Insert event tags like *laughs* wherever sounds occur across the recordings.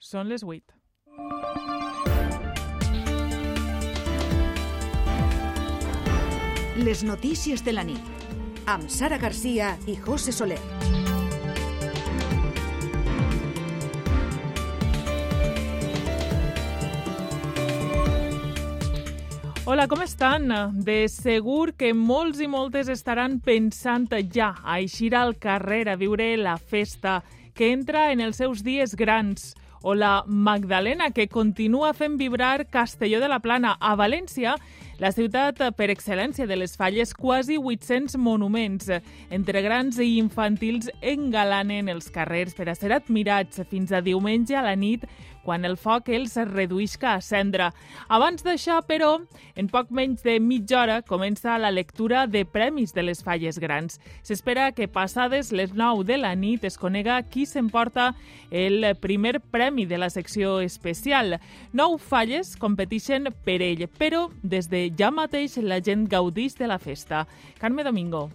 Són les 8. Les notícies de la nit amb Sara Garcia i José Soler. Hola, com estan? De segur que molts i moltes estaran pensant ja a eixir al carrer a viure la festa que entra en els seus dies grans o la Magdalena, que continua fent vibrar Castelló de la Plana. A València, la ciutat per excel·lència de les falles, quasi 800 monuments, entre grans i infantils, engalanen els carrers per a ser admirats fins a diumenge a la nit quan el foc els reduïsca a cendra. Abans d'això, però, en poc menys de mitja hora comença la lectura de premis de les falles grans. S'espera que passades les 9 de la nit es conega qui s'emporta el primer premi de la secció especial. Nou falles competeixen per ell, però des de ja mateix la gent gaudix de la festa. Carme Domingo.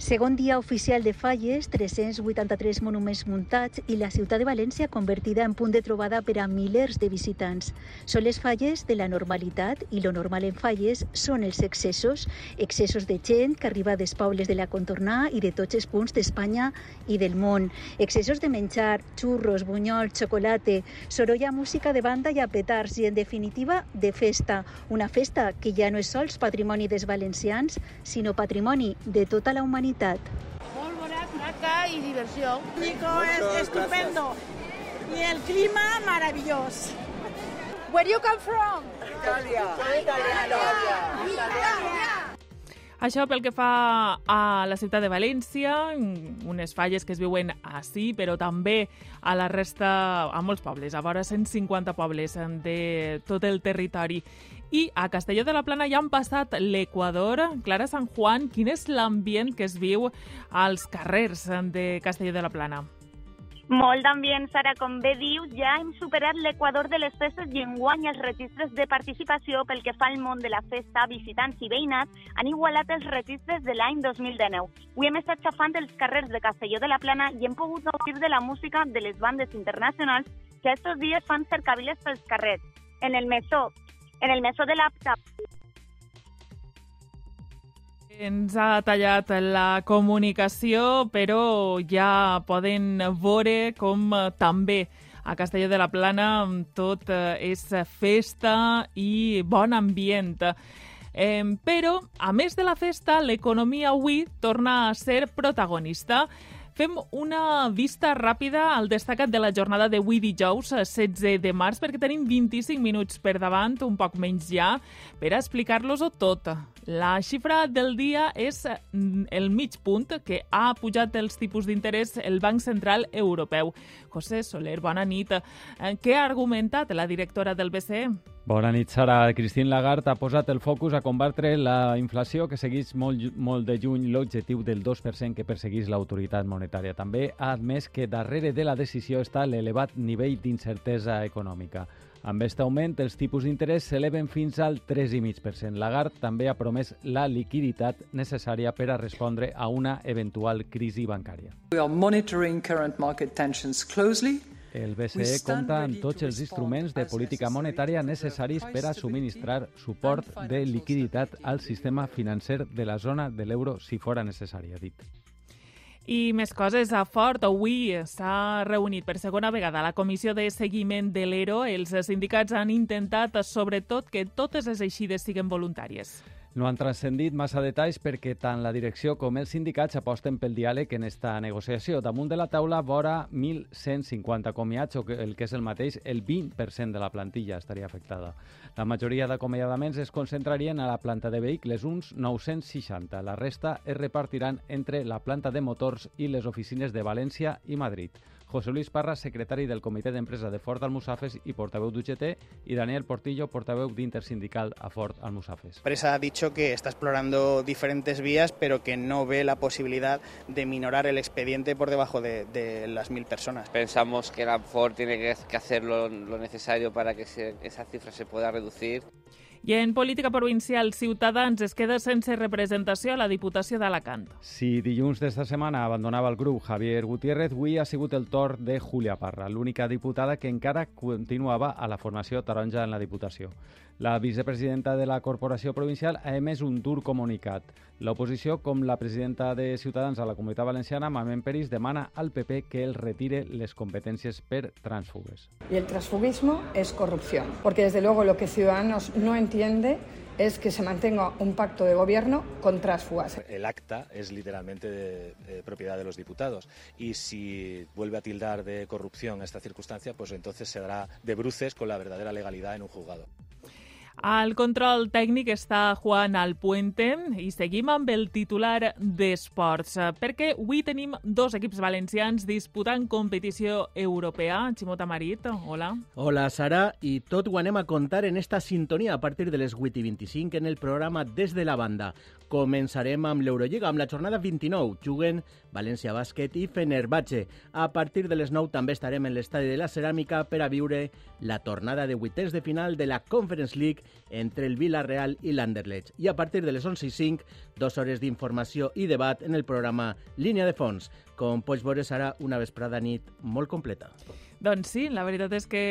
Segon dia oficial de falles, 383 monuments muntats i la ciutat de València convertida en punt de trobada per a milers de visitants. Són les falles de la normalitat i lo normal en falles són els excessos, excessos de gent que arriba dels pobles de la contornà i de tots els punts d'Espanya i del món. Excessos de menjar, xurros, bunyols, xocolate, sorolla, música de banda i a petards i, en definitiva, de festa. Una festa que ja no és sols patrimoni dels valencians, sinó patrimoni de tota la humanitat humanitat. Molt bona, maca i diversió. Nico es estupendo y el clima maravilloso. Where you come from? Italia. Italia. Italia. Italia. Això pel que fa a la ciutat de València, unes falles que es viuen així, però també a la resta, a molts pobles, a vora 150 pobles de tot el territori. I a Castelló de la Plana ja han passat l'Equador. Clara Sant Juan, quin és l'ambient que es viu als carrers de Castelló de la Plana? Molt d'ambient, Sara. Com bé diu, ja hem superat l'equador de les festes i enguany els registres de participació pel que fa al món de la festa, visitants i veïnats han igualat els registres de l'any 2019. Avui hem estat xafant els carrers de Castelló de la Plana i hem pogut gaudir de la música de les bandes internacionals que estos dies fan cercaviles pels carrers. En el mesó, en el mesó de l'Apta, ens ha tallat la comunicació, però ja poden veure com també a Castelló de la Plana tot és festa i bon ambient. Eh, però, a més de la festa, l'economia avui torna a ser protagonista. Fem una vista ràpida al destacat de la jornada d'avui dijous, 16 de març, perquè tenim 25 minuts per davant, un poc menys ja, per explicar-los-ho tot. La xifra del dia és el mig punt que ha pujat els tipus d'interès el Banc Central Europeu. José Soler, bona nit. Què ha argumentat la directora del BCE? Bona nit, Sara. Christine Lagarde ha posat el focus a combatre la inflació que segueix molt, molt de juny l'objectiu del 2% que persegueix l'autoritat monetària. També ha admès que darrere de la decisió està l'elevat nivell d'incertesa econòmica. Amb aquest augment, els tipus d'interès s'eleven fins al 3,5%. Lagarde també ha promès la liquiditat necessària per a respondre a una eventual crisi bancària. We are monitoring current market tensions closely el BCE compta amb tots els instruments de política monetària necessaris per a subministrar suport de liquiditat al sistema financer de la zona de l'euro si fora necessari, ha dit. I més coses, a Fort avui s'ha reunit per segona vegada la comissió de seguiment de l'ERO. Els sindicats han intentat, sobretot, que totes les eixides siguin voluntàries. No han transcendit massa detalls perquè tant la direcció com els sindicats aposten pel diàleg en esta negociació. Damunt de la taula vora 1.150 comiats, o el que és el mateix, el 20% de la plantilla estaria afectada. La majoria d'acomiadaments es concentrarien a la planta de vehicles, uns 960. La resta es repartiran entre la planta de motors i les oficines de València i Madrid. José Luis Parra, secretari del Comitè d'Empresa de Ford Almusafes i portaveu d'UGT, y Daniel Portillo, portaveu d'Intersindical a Ford Almusafes. La empresa ha dicho que está explorando diferentes vías, pero que no ve la posibilidad de minorar el expediente por debajo de, de las mil personas. Pensamos que la Ford tiene que, que hacer lo, lo necesario para que se, esa cifra se pueda reducir. I en política provincial, Ciutadans es queda sense representació a la Diputació d'Alacant. Si dilluns d'esta setmana abandonava el grup Javier Gutiérrez, avui ha sigut el torn de Julia Parra, l'única diputada que encara continuava a la formació taronja en la Diputació. La vicepresidenta de la Corporació Provincial ha emès un dur comunicat. L'oposició, com la presidenta de Ciutadans a la Comunitat Valenciana, Mamen Peris, demana al PP que el retire les competències per transfugues. Y el transfugismo es corrupción, porque desde luego lo que Ciudadanos no entiende es que se mantenga un pacto de gobierno con trásfugas. El acta es literalmente de, de propiedad de los diputados y si vuelve a tildar de corrupción esta circunstancia, pues entonces se dará de bruces con la verdadera legalidad en un juzgado. Al control tècnic està Juan Alpuente i seguim amb el titular d'Esports, perquè avui tenim dos equips valencians disputant competició europea. Ximota Marit, hola. Hola, Sara, i tot ho anem a contar en esta sintonia a partir de les 8 i 25 en el programa Des de la Banda. Començarem amb l'Eurolliga, amb la jornada 29. Juguen València Bàsquet i Fenerbahce. A partir de les 9 també estarem en l'estadi de la Ceràmica per a viure la tornada de vuitens de final de la Conference League entre el Villarreal i l'Anderlecht. I a partir de les 11 i 5, dues hores d'informació i debat en el programa Línia de Fons. Com pots veure, serà una vesprada nit molt completa. Doncs sí, la veritat és que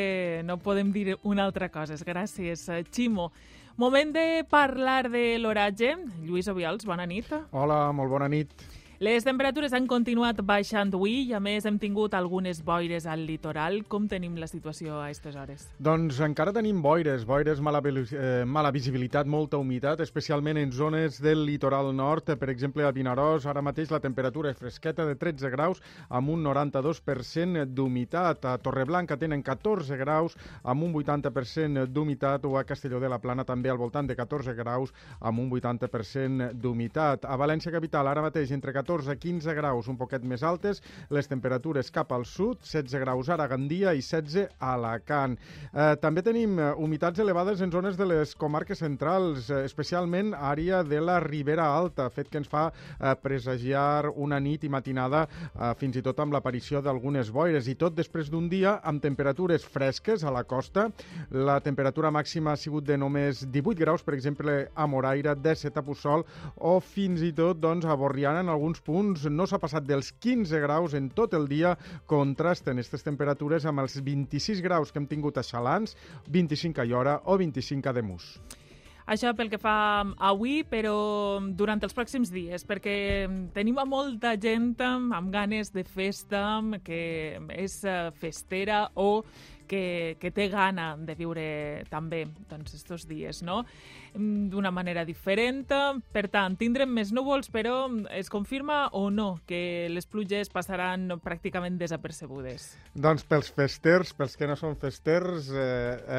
no podem dir una altra cosa. Gràcies, Ximo. Moment de parlar de l'oratge. Lluís Obiols, bona nit. Hola, molt bona nit. Les temperatures han continuat baixant avui i, a més, hem tingut algunes boires al litoral. Com tenim la situació a aquestes hores? Doncs encara tenim boires, boires, mala, eh, mala visibilitat, molta humitat, especialment en zones del litoral nord. Per exemple, a Vinaròs, ara mateix la temperatura és fresqueta de 13 graus amb un 92% d'humitat. A Torreblanca tenen 14 graus amb un 80% d'humitat o a Castelló de la Plana també al voltant de 14 graus amb un 80% d'humitat. A València Capital, ara mateix entre 14 14-15 graus, un poquet més altes, les temperatures cap al sud, 16 graus ara a Gandia i 16 a Alacant. Eh, també tenim eh, humitats elevades en zones de les comarques centrals, eh, especialment àrea de la Ribera Alta, fet que ens fa eh, presagiar una nit i matinada eh, fins i tot amb l'aparició d'algunes boires, i tot després d'un dia amb temperatures fresques a la costa. La temperatura màxima ha sigut de només 18 graus, per exemple, a Moraira, 17 a Pussol, o fins i tot doncs, a Borriana en alguns punts no s'ha passat dels 15 graus en tot el dia, contrasten aquestes temperatures amb els 26 graus que hem tingut a Xalans, 25 a Llora o 25 a Demus. Això pel que fa avui, però durant els pròxims dies, perquè tenim a molta gent amb ganes de festa, que és festera o que, que té gana de viure també doncs, estos dies, no? D'una manera diferent. Per tant, tindrem més núvols, però es confirma o no que les pluges passaran pràcticament desapercebudes? Doncs pels festers, pels que no són festers, eh,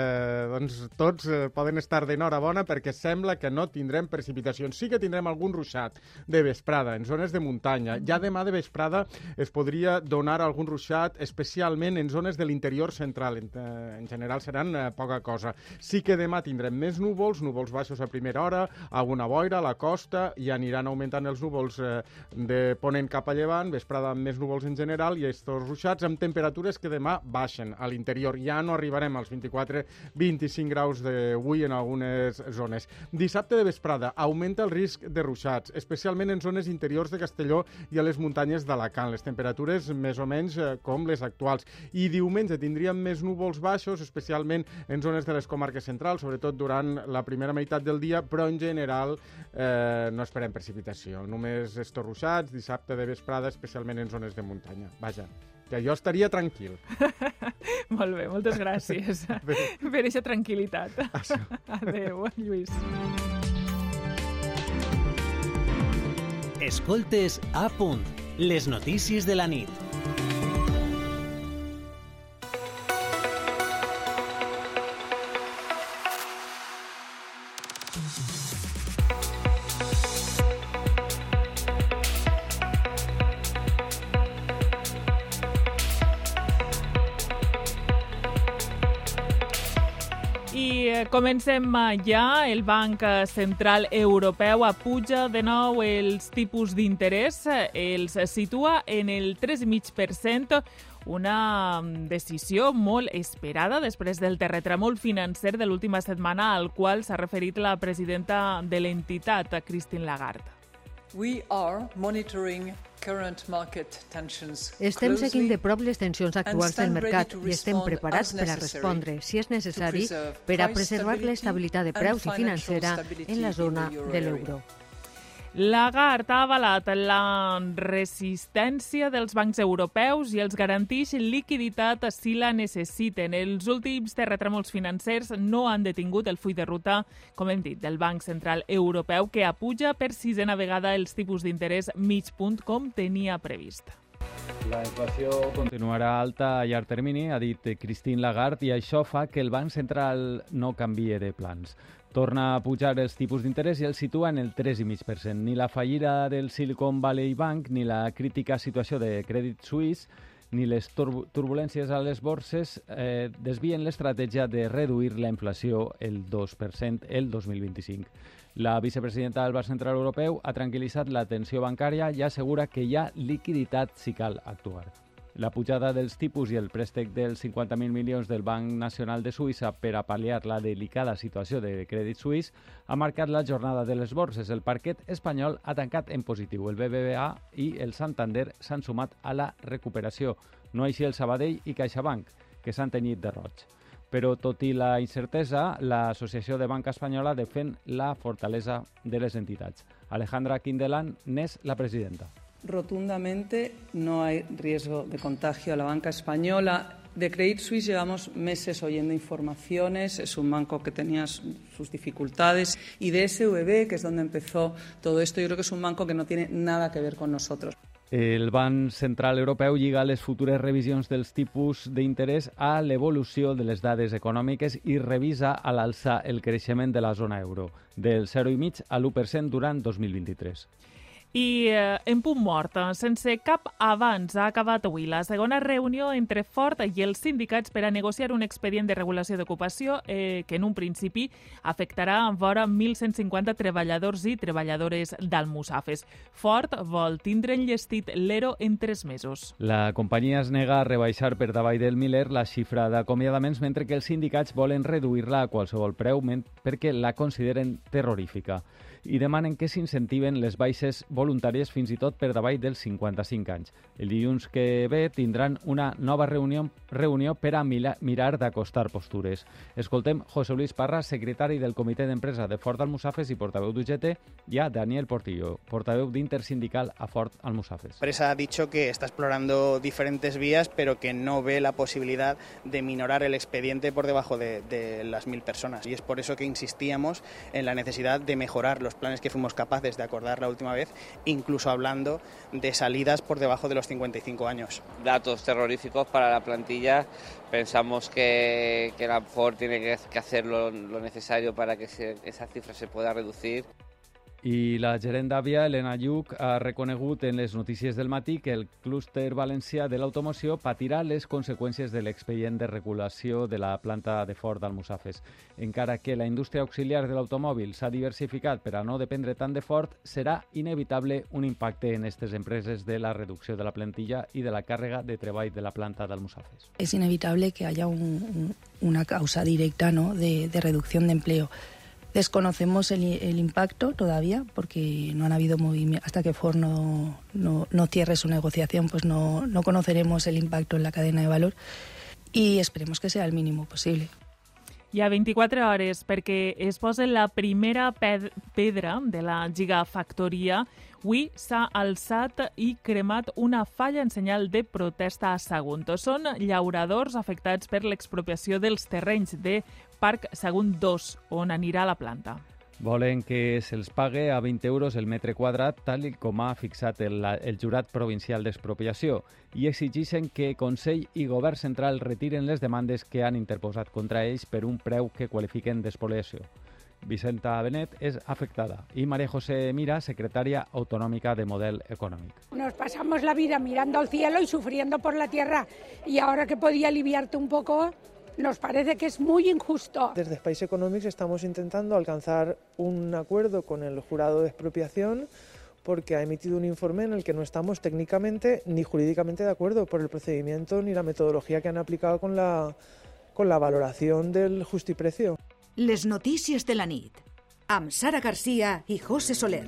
eh, doncs tots eh, poden estar d'enhorabona perquè sembla que no tindrem precipitacions. Sí que tindrem algun ruixat de vesprada en zones de muntanya. Ja demà de vesprada es podria donar algun ruixat, especialment en zones de l'interior central, en, eh, en general seran eh, poca cosa. Sí que demà tindrem més núvols, núvols baixos a primera hora, alguna boira a la costa, i aniran augmentant els núvols eh, de ponent cap a llevant, vesprada amb més núvols en general, i estos ruixats amb temperatures que demà baixen a l'interior. Ja no arribarem als 24-25 graus d'avui en algunes zones. Dissabte de vesprada augmenta el risc de ruixats, especialment en zones interiors de Castelló i a les muntanyes d'Alacant. Les temperatures més o menys eh, com les actuals. I diumenge tindríem més núvols baixos, especialment en zones de les comarques centrals, sobretot durant la primera meitat del dia, però en general eh, no esperem precipitació. Només estos ruixats, dissabte de vesprada, especialment en zones de muntanya. Vaja, que jo estaria tranquil. *laughs* Molt bé, moltes gràcies *laughs* per aquesta tranquil·litat. *laughs* Adéu, Lluís. Escoltes a punt, les notícies de la nit. Comencem ja. El Banc Central Europeu apuja de nou els tipus d'interès. Els situa en el 3,5%, una decisió molt esperada després del terratrèmol financer de l'última setmana al qual s'ha referit la presidenta de l'entitat, Christine Lagarde. We are monitoring current market tensions Estem seguint de prop les tensions and actuals del mercat to i estem respond preparats per a necessary respondre, si és necessari, preserve per a preservar l'estabilitat de preus i financial financera en la in zona de area. Lagarde ha avalat la resistència dels bancs europeus i els garanteix liquiditat si la necessiten. Els últims terratrèmols financers no han detingut el full de ruta, com hem dit, del Banc Central Europeu, que apuja per sisena vegada els tipus d'interès mig punt com tenia previst. La inflació continuarà alta a llarg termini, ha dit Christine Lagarde, i això fa que el Banc Central no canvie de plans. Torna a pujar els tipus d'interès i el situa en el 3,5%. Ni la fallida del Silicon Valley Bank ni la crítica situació de Credit Suisse ni les tur turbulències a les borses eh, desvien l'estratègia de reduir la inflació el 2% el 2025. La vicepresidenta del Banc Central Europeu ha tranquil·litzat la tensió bancària i assegura que hi ha liquiditat si cal actuar. La pujada dels tipus i el préstec dels 50.000 milions del Banc Nacional de Suïssa per a pal·liar la delicada situació de Crèdit Suís ha marcat la jornada de les borses. El parquet espanyol ha tancat en positiu. El BBVA i el Santander s'han sumat a la recuperació. No així el Sabadell i CaixaBank, que s'han tenyit de roig. Però, tot i la incertesa, l'Associació de Banca Espanyola defèn la fortalesa de les entitats. Alejandra Quindelan n'és la presidenta. Rotundamente no hay riesgo de contagio a la banca española. De Credit Suisse llevamos meses oyendo informaciones, es un banco que tenía sus dificultades, y de SVB, que es donde empezó todo esto, yo creo que es un banco que no tiene nada que ver con nosotros. El Banc Central Europeu lliga les futures revisions dels tipus d'interès a l'evolució de les dades econòmiques i revisa a l'alça el creixement de la zona euro, del 0,5 a l'1% durant 2023. I eh, en punt mort, sense cap abans, ha acabat avui la segona reunió entre Ford i els sindicats per a negociar un expedient de regulació d'ocupació eh, que en un principi afectarà vora 1.150 treballadors i treballadores d'Almussafes. Ford vol tindre enllestit l'ERO en tres mesos. La companyia es nega a rebaixar per davall del Miller la xifra d'acomiadaments mentre que els sindicats volen reduir-la a qualsevol preu perquè la consideren terrorífica i demanen que s'incentiven les baixes voluntàries fins i tot per davall dels 55 anys. El dilluns que ve tindran una nova reunió, reunió per a mirar d'acostar postures. Escoltem José Luis Parra, secretari del Comitè d'Empresa de Ford Almussafes i portaveu d'UGT, i a Daniel Portillo, portaveu d'Intersindical a Ford Almussafes. La empresa ha dicho que está explorando diferentes vías, pero que no ve la posibilidad de minorar el expediente por debajo de, de las mil personas. Y es por eso que insistíamos en la necesidad de mejorar los planes que fuimos capaces de acordar la última vez, incluso hablando de salidas por debajo de los 55 años. Datos terroríficos para la plantilla. Pensamos que, que la Ford tiene que, hacer lo, necesario para que esa cifra se pueda reducir. I la gerent d'Àvia, Helena Lluc, ha reconegut en les notícies del matí que el clúster valencià de l'automoció patirà les conseqüències de l'expedient de regulació de la planta de Ford d'Almussafes. Encara que la indústria auxiliar de l'automòbil s'ha diversificat per a no dependre tant de Ford, serà inevitable un impacte en aquestes empreses de la reducció de la plantilla i de la càrrega de treball de la planta d'Almussafes. Es inevitable que haya un, un, una causa directa ¿no? de, de reducción de empleo. Desconocemos el, impacto todavía porque no han habido movimiento. Hasta que Ford no, no, cierre su negociación, pues no, no conoceremos el impacto en la cadena de valor y esperemos que sea el mínimo posible. Hi ha 24 hores perquè es posa la primera ped pedra de la gigafactoria. Avui s'ha alçat i cremat una falla en senyal de protesta a Sagunto. Són llauradors afectats per l'expropiació dels terrenys de Parc Sagunt 2, on anirà la planta. Volen que se'ls pague a 20 euros el metre quadrat, tal com ha fixat el, el jurat provincial d'expropiació, i exigeixen que Consell i Govern Central retiren les demandes que han interposat contra ells per un preu que qualifiquen d'espoliació. Vicenta Benet és afectada i María José Mira, secretaria autonómica de Model Econòmic. Nos pasamos la vida mirando al cielo y sufriendo por la tierra y ahora que podía aliviarte un poco, nos parece que es muy injusto. Desde Space Economics estamos intentando alcanzar un acuerdo con el jurado de expropiación porque ha emitido un informe en el que no estamos técnicamente ni jurídicamente de acuerdo por el procedimiento ni la metodología que han aplicado con la, con la valoración del justiprecio. Les notícies de la nit, amb Sara Garcia i José Soler.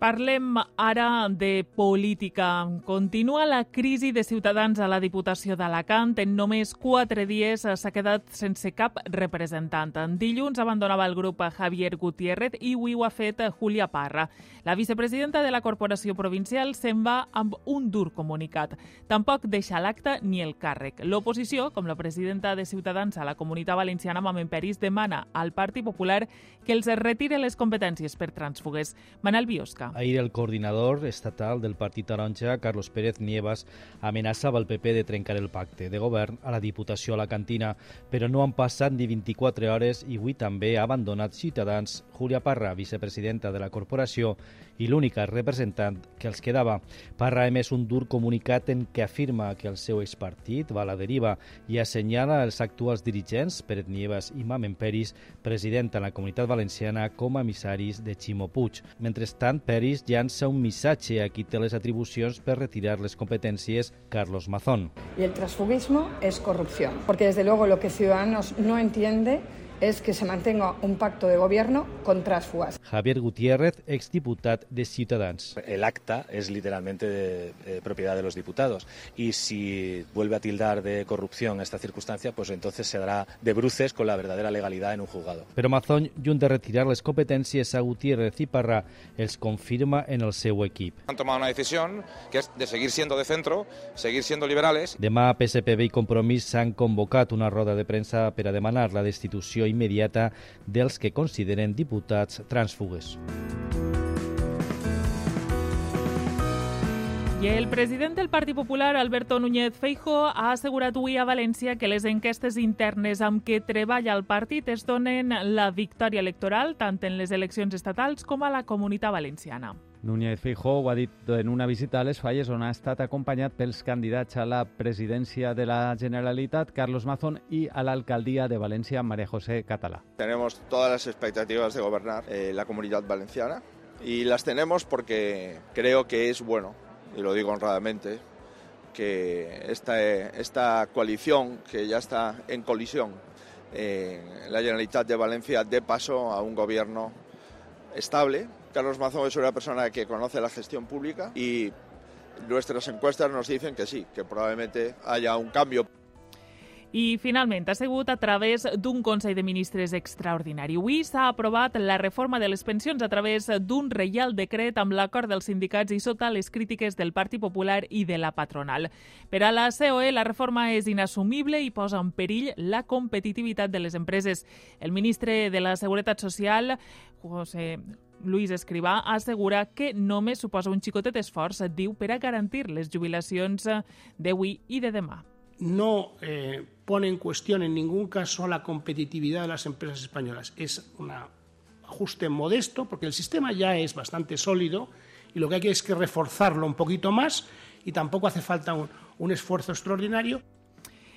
Parlem ara de política. Continua la crisi de Ciutadans a la Diputació d'Alacant. En només quatre dies s'ha quedat sense cap representant. En dilluns abandonava el grup Javier Gutiérrez i avui ho ha fet Julia Parra. La vicepresidenta de la Corporació Provincial se'n va amb un dur comunicat. Tampoc deixa l'acte ni el càrrec. L'oposició, com la presidenta de Ciutadans a la Comunitat Valenciana, Mamen Peris, demana al Partit Popular que els retire les competències per transfugues. Manel Biosca. Ahir el coordinador estatal del Partit Taronja, Carlos Pérez Nievas, amenaçava el PP de trencar el pacte de govern a la Diputació a la Cantina, però no han passat ni 24 hores i avui també ha abandonat Ciutadans Julia Parra, vicepresidenta de la corporació i l'única representant que els quedava. Parra ha emès un dur comunicat en què afirma que el seu expartit va a la deriva i assenyala els actuals dirigents, Pérez Nievas i Mamen Peris, presidenta en la Comunitat Valenciana, com a emissaris de Ximo Puig. Mentrestant, Peris llança un missatge a qui té les atribucions per retirar les competències, Carlos Mazón. Y el transfugismo es corrupción, porque desde luego lo que Ciudadanos no entiende es que se mantenga un pacto de gobierno con trásfugas. Javier Gutiérrez, exdiputat de Ciutadans. El acta es literalmente de, eh, propiedad de los diputados y si vuelve a tildar de corrupción esta circunstancia, pues entonces se dará de bruces con la verdadera legalidad en un juzgado. Però Mazón, lluny de retirar les competències a Gutiérrez i Parra, els confirma en el seu equip. Han tomado una decisión que es de seguir siendo de centro, seguir siendo liberales. Demà PSPB i Compromís s'han convocat una roda de premsa per a demanar la destitució immediata dels que consideren diputats trànsfugues. I el president del Partit Popular, Alberto Núñez Feijo, ha assegurat avui a València que les enquestes internes amb què treballa el partit es donen la victòria electoral tant en les eleccions estatals com a la comunitat valenciana. Núñez Feijó ho ha dit en una visita a les Falles on ha estat acompanyat pels candidats a la presidència de la Generalitat, Carlos Mazón, i a l'alcaldia de València, María José Catalá. Tenemos todas las expectativas de gobernar eh, la comunidad valenciana y las tenemos porque creo que es bueno, y lo digo honradamente, que esta, esta coalición que ya está en colisión, eh, la Generalitat de Valencia dé paso a un gobierno estable. Carlos Mazón es una persona que conoce la gestión pública y nuestras encuestas nos dicen que sí, que probablemente haya un cambio. I finalment ha sigut a través d'un Consell de Ministres extraordinari. Avui s'ha aprovat la reforma de les pensions a través d'un reial decret amb l'acord dels sindicats i sota les crítiques del Partit Popular i de la patronal. Per a la COE, la reforma és inassumible i posa en perill la competitivitat de les empreses. El ministre de la Seguretat Social, José Luis Escrivà assegura que només suposa un xicotet esforç, diu, per a garantir les jubilacions d'avui i de demà. no eh, pone en cuestión en ningún caso la competitividad de las empresas españolas. Es un ajuste modesto porque el sistema ya es bastante sólido y lo que hay que es que reforzarlo un poquito más y tampoco hace falta un, un esfuerzo extraordinario.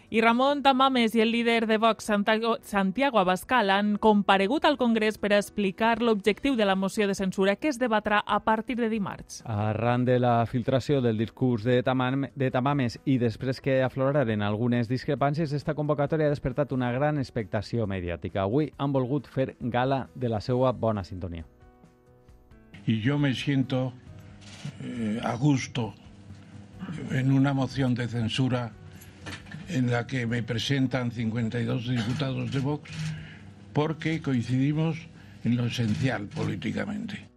I Ramon Tamames i el líder de Vox, Santiago, Santiago Abascal, han comparegut al Congrés per a explicar l'objectiu de la moció de censura que es debatrà a partir de dimarts. Arran de la filtració del discurs de, Tamam, de Tamames i després que afloraren algunes discrepàncies, esta convocatòria ha despertat una gran expectació mediàtica. Avui han volgut fer gala de la seva bona sintonia. Y yo me siento eh, a gusto en una moción de censura en la que me presentan 52 diputados de Vox porque coincidimos en lo esencial políticamente.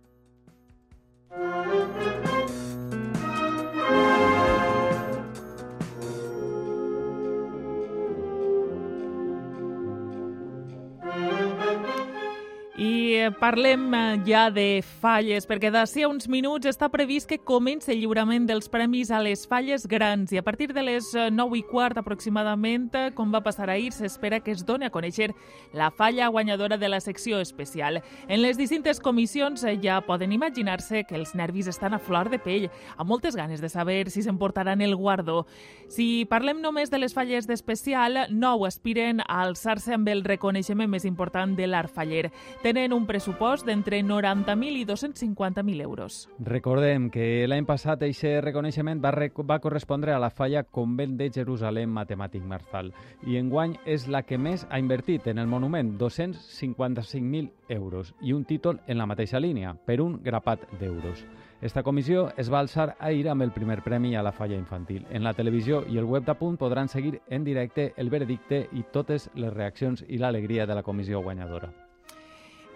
Parlem eh, ja de falles, perquè d'ací a uns minuts està previst que comenci el lliurament dels premis a les falles grans i a partir de les 9 i quart aproximadament, eh, com va passar ahir, s'espera que es doni a conèixer la falla guanyadora de la secció especial. En les distintes comissions eh, ja poden imaginar-se que els nervis estan a flor de pell, amb moltes ganes de saber si s'emportaran el guardó. Si parlem només de les falles d'especial, nou aspiren a alçar-se amb el reconeixement més important de l'art faller. Tenen un pressupost d'entre 90.000 i 250.000 euros. Recordem que l'any passat aquest reconeixement va, rec va correspondre a la falla Convent de Jerusalem Matemàtic Marstal i enguany és la que més ha invertit en el monument, 255.000 euros, i un títol en la mateixa línia, per un grapat d'euros. Esta comissió es va alçar ahir amb el primer premi a la falla infantil. En la televisió i el web d'Apunt podran seguir en directe el veredicte i totes les reaccions i l'alegria de la comissió guanyadora.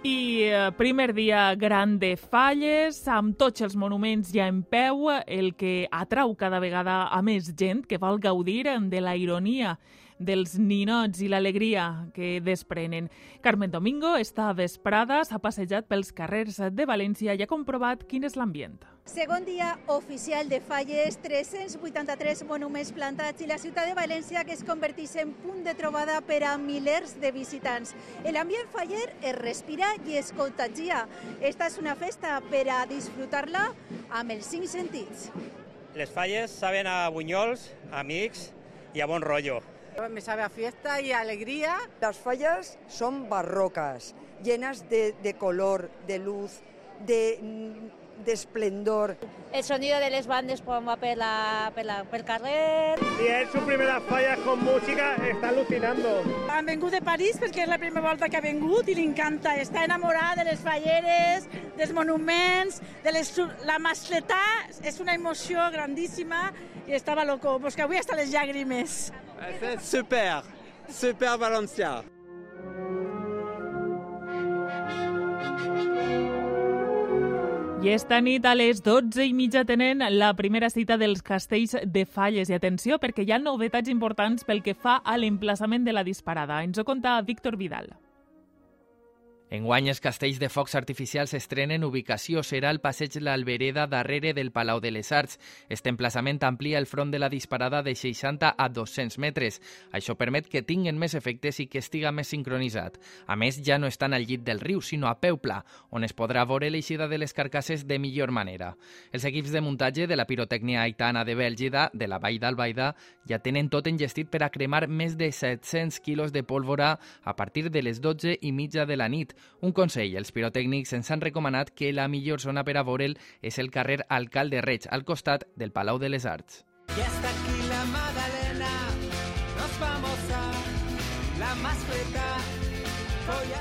I eh, primer dia gran de falles, amb tots els monuments ja en peu, el que atrau cada vegada a més gent que vol gaudir de la ironia dels ninots i l'alegria que desprenen. Carmen Domingo està vesprada, s'ha passejat pels carrers de València i ha comprovat quin és l'ambient. Segon dia oficial de falles, 383 monuments plantats i la ciutat de València que es converteix en punt de trobada per a milers de visitants. L'ambient faller es respira i es contagia. Esta és una festa per a disfrutar-la amb els cinc sentits. Les falles saben a bunyols, a amics i a bon rollo. Me sabe a fiesta y alegría. Las fallas son barrocas, llenas de, color, de luz, de, de esplendor. El sonido de les bandes quan va per, la, per, la, pel carrer. Y es su primera falla con música, está alucinando. Han vengut de París perquè és la primera volta que ha vengut i li encanta. Està enamorada de les falleres, dels monuments, de les, la masletà. És una emoció grandíssima i estava loco. Pues que avui hasta les llàgrimes. C'est super, super valencià. I esta nit a les 12 i mitja tenen la primera cita dels castells de Falles. I atenció, perquè hi ha novetats importants pel que fa a l'emplaçament de la disparada. Ens ho conta Víctor Vidal. Enguany, els castells de focs artificials estrenen ubicació. Serà el passeig l'Albereda darrere del Palau de les Arts. Este emplaçament amplia el front de la disparada de 60 a 200 metres. Això permet que tinguen més efectes i que estiga més sincronitzat. A més, ja no estan al llit del riu, sinó a peu pla, on es podrà veure l'eixida de les carcasses de millor manera. Els equips de muntatge de la pirotècnia aitana de Bèlgida, de la Vall d'Albaida, ja tenen tot engestit per a cremar més de 700 quilos de pólvora a partir de les 12 i mitja de la nit. Un consell, els pirotècnics ens han recomanat que la millor zona per a veure'l és el carrer Alcalde Reig, al costat del Palau de les Arts. Y hasta aquí la Magdalena, nos vamos a la mascleta.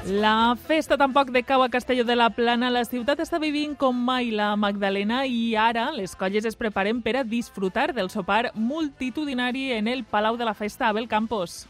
La festa tampoc de cau a Castelló de la Plana. La ciutat està vivint com mai la Magdalena i ara les colles es preparen per a disfrutar del sopar multitudinari en el Palau de la Festa Abel Campos.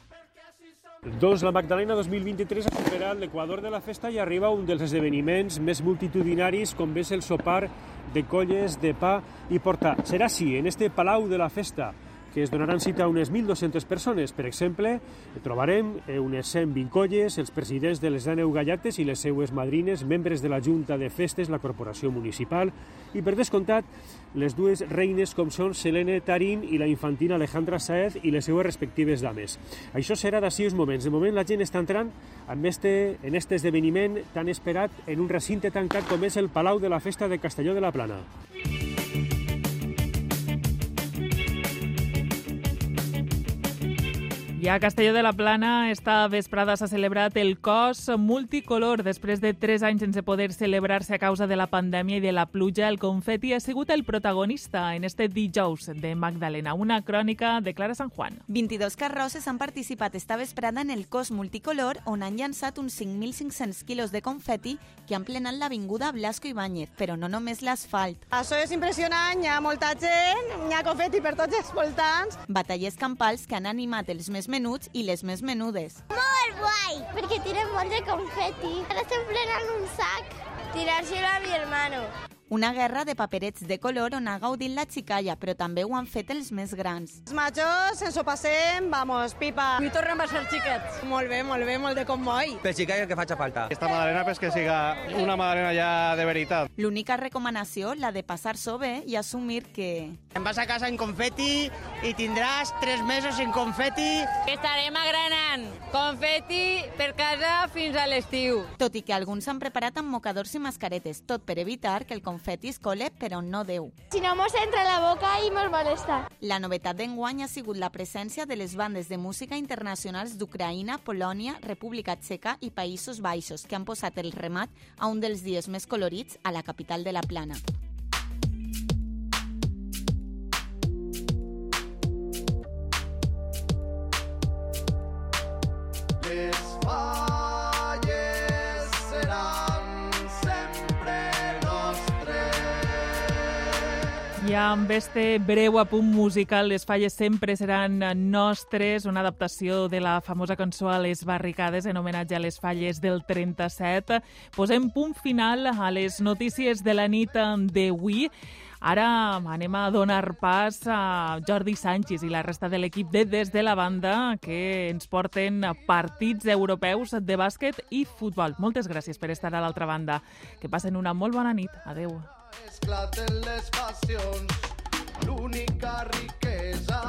Doncs la Magdalena 2023 ha superat l'equador de la festa i arriba un dels esdeveniments més multitudinaris com és el sopar de colles de pa i portar. Serà així, en este Palau de la Festa, que es donaran cita a unes 1.200 persones. Per exemple, trobarem unes 120 colles, els presidents de les Daneu Gallates i les seues madrines, membres de la Junta de Festes, la Corporació Municipal, i per descomptat, les dues reines com són Selene Tarín i la infantina Alejandra Saez i les seues respectives dames. Això serà d'ací uns moments. De moment la gent està entrant en este, en este esdeveniment tan esperat en un recinte tancat com és el Palau de la Festa de Castelló de la Plana. I a Castelló de la Plana esta vesprada s'ha celebrat el cos multicolor. Després de tres anys sense poder celebrar-se a causa de la pandèmia i de la pluja, el confeti ha sigut el protagonista en este dijous de Magdalena, una crònica de Clara San Juan. 22 carrosses han participat esta vesprada en el cos multicolor on han llançat uns 5.500 quilos de confeti que han plenat l'avinguda Blasco Ibáñez, però no només l'asfalt. Això és impressionant, hi ha molta gent, hi ha confeti per tots els voltants. Batallers campals que han animat els més menuts i les més menudes. Molt guai, perquè tiren molt de confeti. Ara estem plenant un sac. Tirárselo a mi hermano. Una guerra de paperets de color on ha gaudit la xicalla, però també ho han fet els més grans. Els majors ens ho passem, vamos, pipa. I tornem a ser xiquets. Molt bé, molt bé, molt de commoi. Per xicalla que faci falta. Esta Madalena pues que siga una Madalena ja de veritat. L'única recomanació, la de passar-s'ho bé i assumir que... Em vas a casa en confeti i tindràs tres mesos en confeti. Estarem agranant confeti per casa fins a l'estiu. Tot i que alguns s'han preparat amb mocadors i mascaretes, tot per evitar que el confeti es cole, però no deu. Si no mos entra a la boca i mos molesta. La novetat d'enguany ha sigut la presència de les bandes de música internacionals d'Ucraïna, Polònia, República Txeca i Països Baixos, que han posat el remat a un dels dies més colorits a la capital de la Plana. Les I amb este breu apunt musical, les falles sempre seran nostres, una adaptació de la famosa cançó a les barricades en homenatge a les falles del 37. Posem punt final a les notícies de la nit d'avui. Ara anem a donar pas a Jordi Sánchez i la resta de l'equip de Des de la Banda que ens porten partits europeus de bàsquet i futbol. Moltes gràcies per estar a l'altra banda. Que passen una molt bona nit. Adeu. Esclaten les passions, l'única riquesa